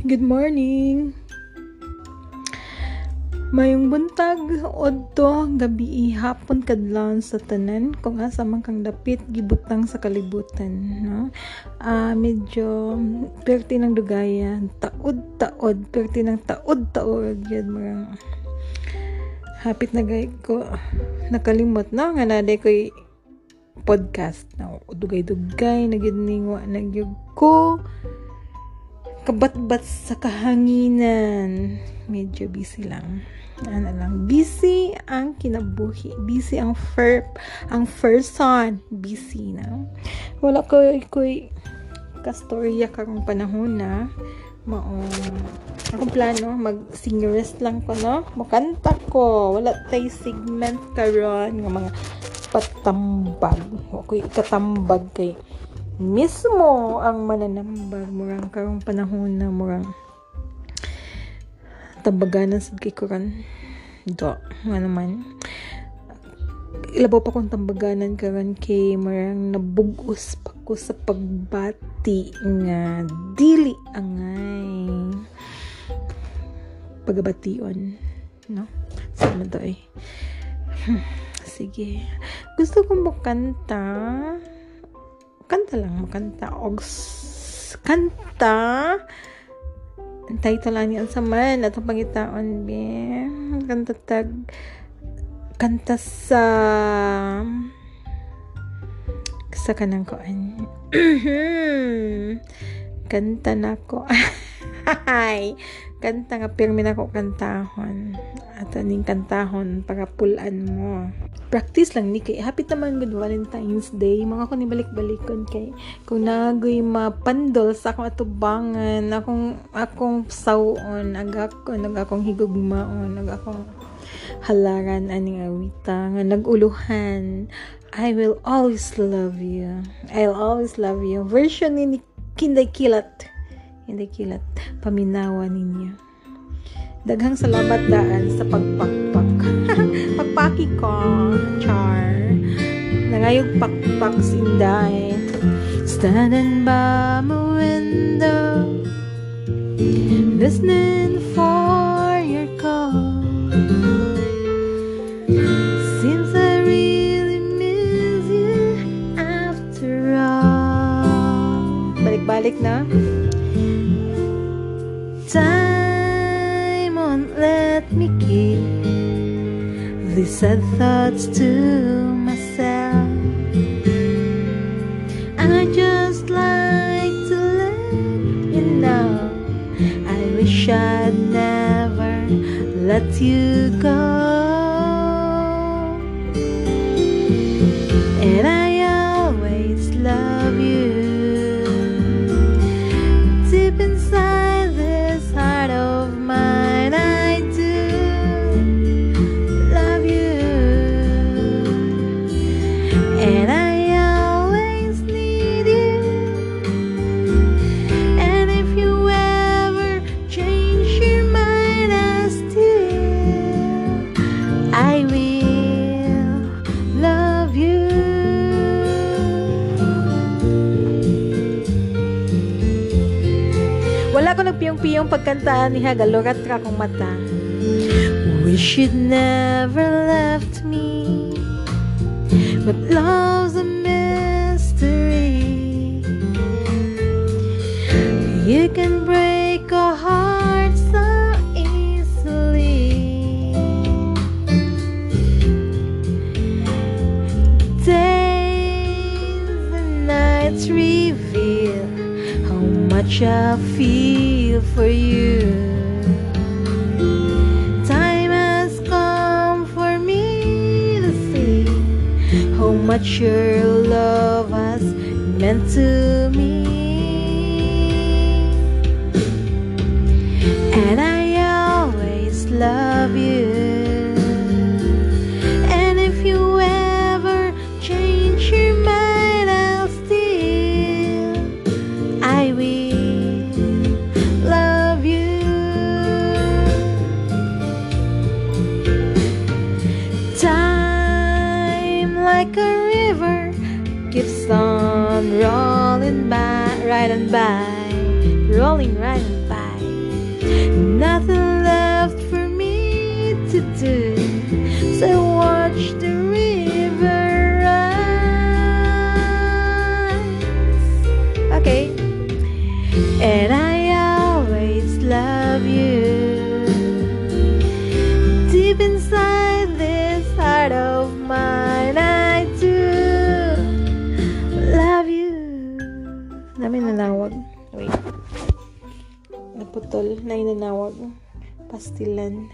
Good morning. Mayong buntag odto gabi hapon kadlawon sa tanan. Kung asa man kang dapit gibutang sa kalibutan no? Uh, medyo perti ng dugaya taod taod. Perti ng taod taod. Gyud mga hapit na gay ko nakalimot no? Nga naday koy podcast na dugay-dugay nagidningwa nagyug ko kabatbat sa kahanginan medyo busy lang ano lang, busy ang kinabuhi. Busy ang fer ang person. Busy na. Wala ko ko'y kastorya karong panahon na mao akong plano mag singerist lang ko no makanta ko wala tay segment karon nga mga patambag okay katambag kay mismo ang mananambag murang karong panahon na murang tambaganan sa kikuran do nga naman. Ilabaw pa kong tambaganan karon kay marang nabugos pa ko sa pagbati nga dili angay pagabation no? Sama do eh. Sige. Gusto kong makanta kanta lang makanta og kanta. Title ani sa man atong pangitaon be kanta tag kanta sa sa kanang koan. Kanta na ko. Ay kanta nga pirmi na kantahon. At aning kantahon para pulan mo. Practice lang ni kay happy naman good Valentine's Day. Mga ko ni balik-balikon kay kung nagoy mapandol sa akong atubangan akong akong sawon aga ko nag akong higugmaon nag akong halaran aning awita nga naguluhan I will always love you. I'll always love you. Version ni Kinday Kilat hindi kilat. Paminawa ninyo. Daghang salamat daan sa pagpakpak. Pagpaki ko char. Nangayog pakpak sinday standing by my window listening for your call. Seems I really miss you after all. Balik-balik na thoughts to myself. I just like to let you know. I wish I'd never let you go. And I always need you. And if you ever change your mind, I still, I will love you. Wala ko nagpiyong-piyong pagkantaan ni Hagalorat ka kong mata. Wish you'd never left me. But love's a mystery. You can break a heart so easily. Days and nights reveal how much I feel for you. Much your love has meant to me. Right on by, rolling right on. Dami nanawag. Wait. Naputol na inanawag. Pastilan.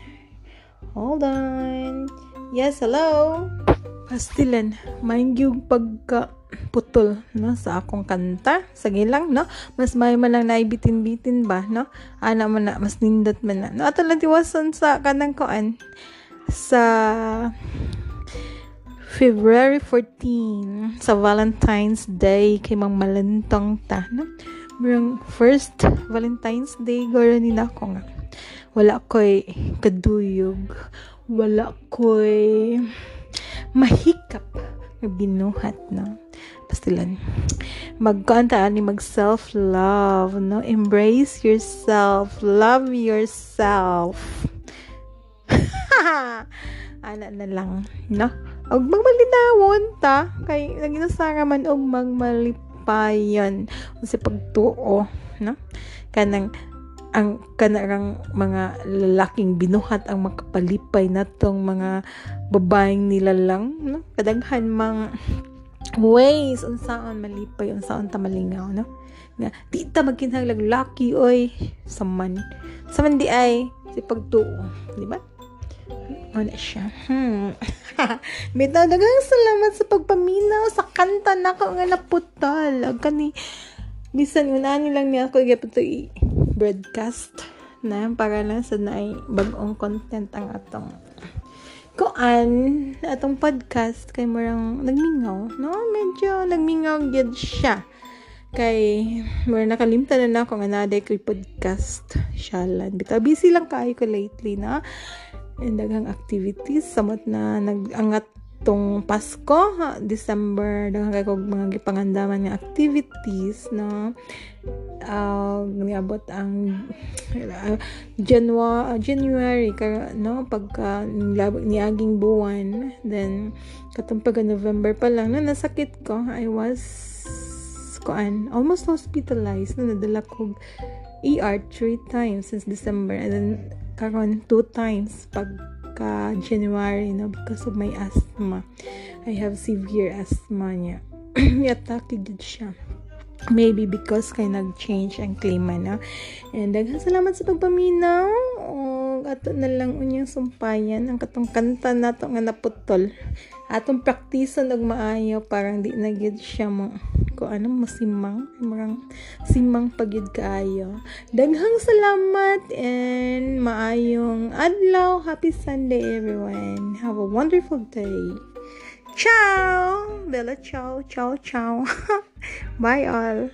Hold on. Yes, hello. Pastilan. Mind yung pagka putol no sa akong kanta sige lang no mas may man lang naibitin-bitin ba no ana man na mas nindot man na no ato lang tiwason sa kanang koan sa February 14 sa Valentine's Day kay mang malantong ta no? Murang first Valentine's Day garo ni nako nga. Wala ko'y kaduyog. Wala ko'y mahikap nga binuhat no? Pastilan magkanta ni mag self love no? Embrace yourself. Love yourself. Ana na lang no og magmalinawon ta. Kay naginasara man og magmalipayon sa pagtuo no? Kanang ang kanarang mga lalaking binuhat ang makapalipay natong mga babaeng nila lang no? Kadaghan mang ways unsaon malipay unsaon ta malingaw no? Nga di ta magkinahanglag lucky oy saman saman di ay si pagtuo di ba ano siya. Hmm. Bitaw dagang salamat sa pagpaminaw sa kanta nako nga naputol ag kani bisan unani lang niya ako gyapon i broadcast na para lang sa naay bag-ong content ang atong kuan atong podcast. Kay murang nagmingaw no? Medyo nagmingaw gyud siya. Kay mura nakalimtan na ako nga naday ko'y podcast. Syalan bitaw busy lang kaayo ko lately na and daghang activities samot na nagangat tong Pasko, December, daghang kay kog mga gipangandaman nga activities no. Uh, niabot ang uh, January, January ka, no pagka niaging buwan then katong pagka November pa lang na nasakit ko I was kuan almost hospitalized na nadala ko ER three times since December and then karon two times pag ka January no? Because of my asthma. I have severe asthma niya. I-attack gid siya. Maybe because kay nag-change ang klima na and daghan salamat sa pagpaminaw. O ato na lang unyang sumpayan. Ang katong kanta nato nga naputol. Atong praktison og maayo parang di na gid siya mo ko ano masimang marang simang pagid kaayo. Daghang salamat and maayong adlaw. Happy sunday everyone. Have a wonderful day. Ciao! Bella ciao ciao ciao. Bye all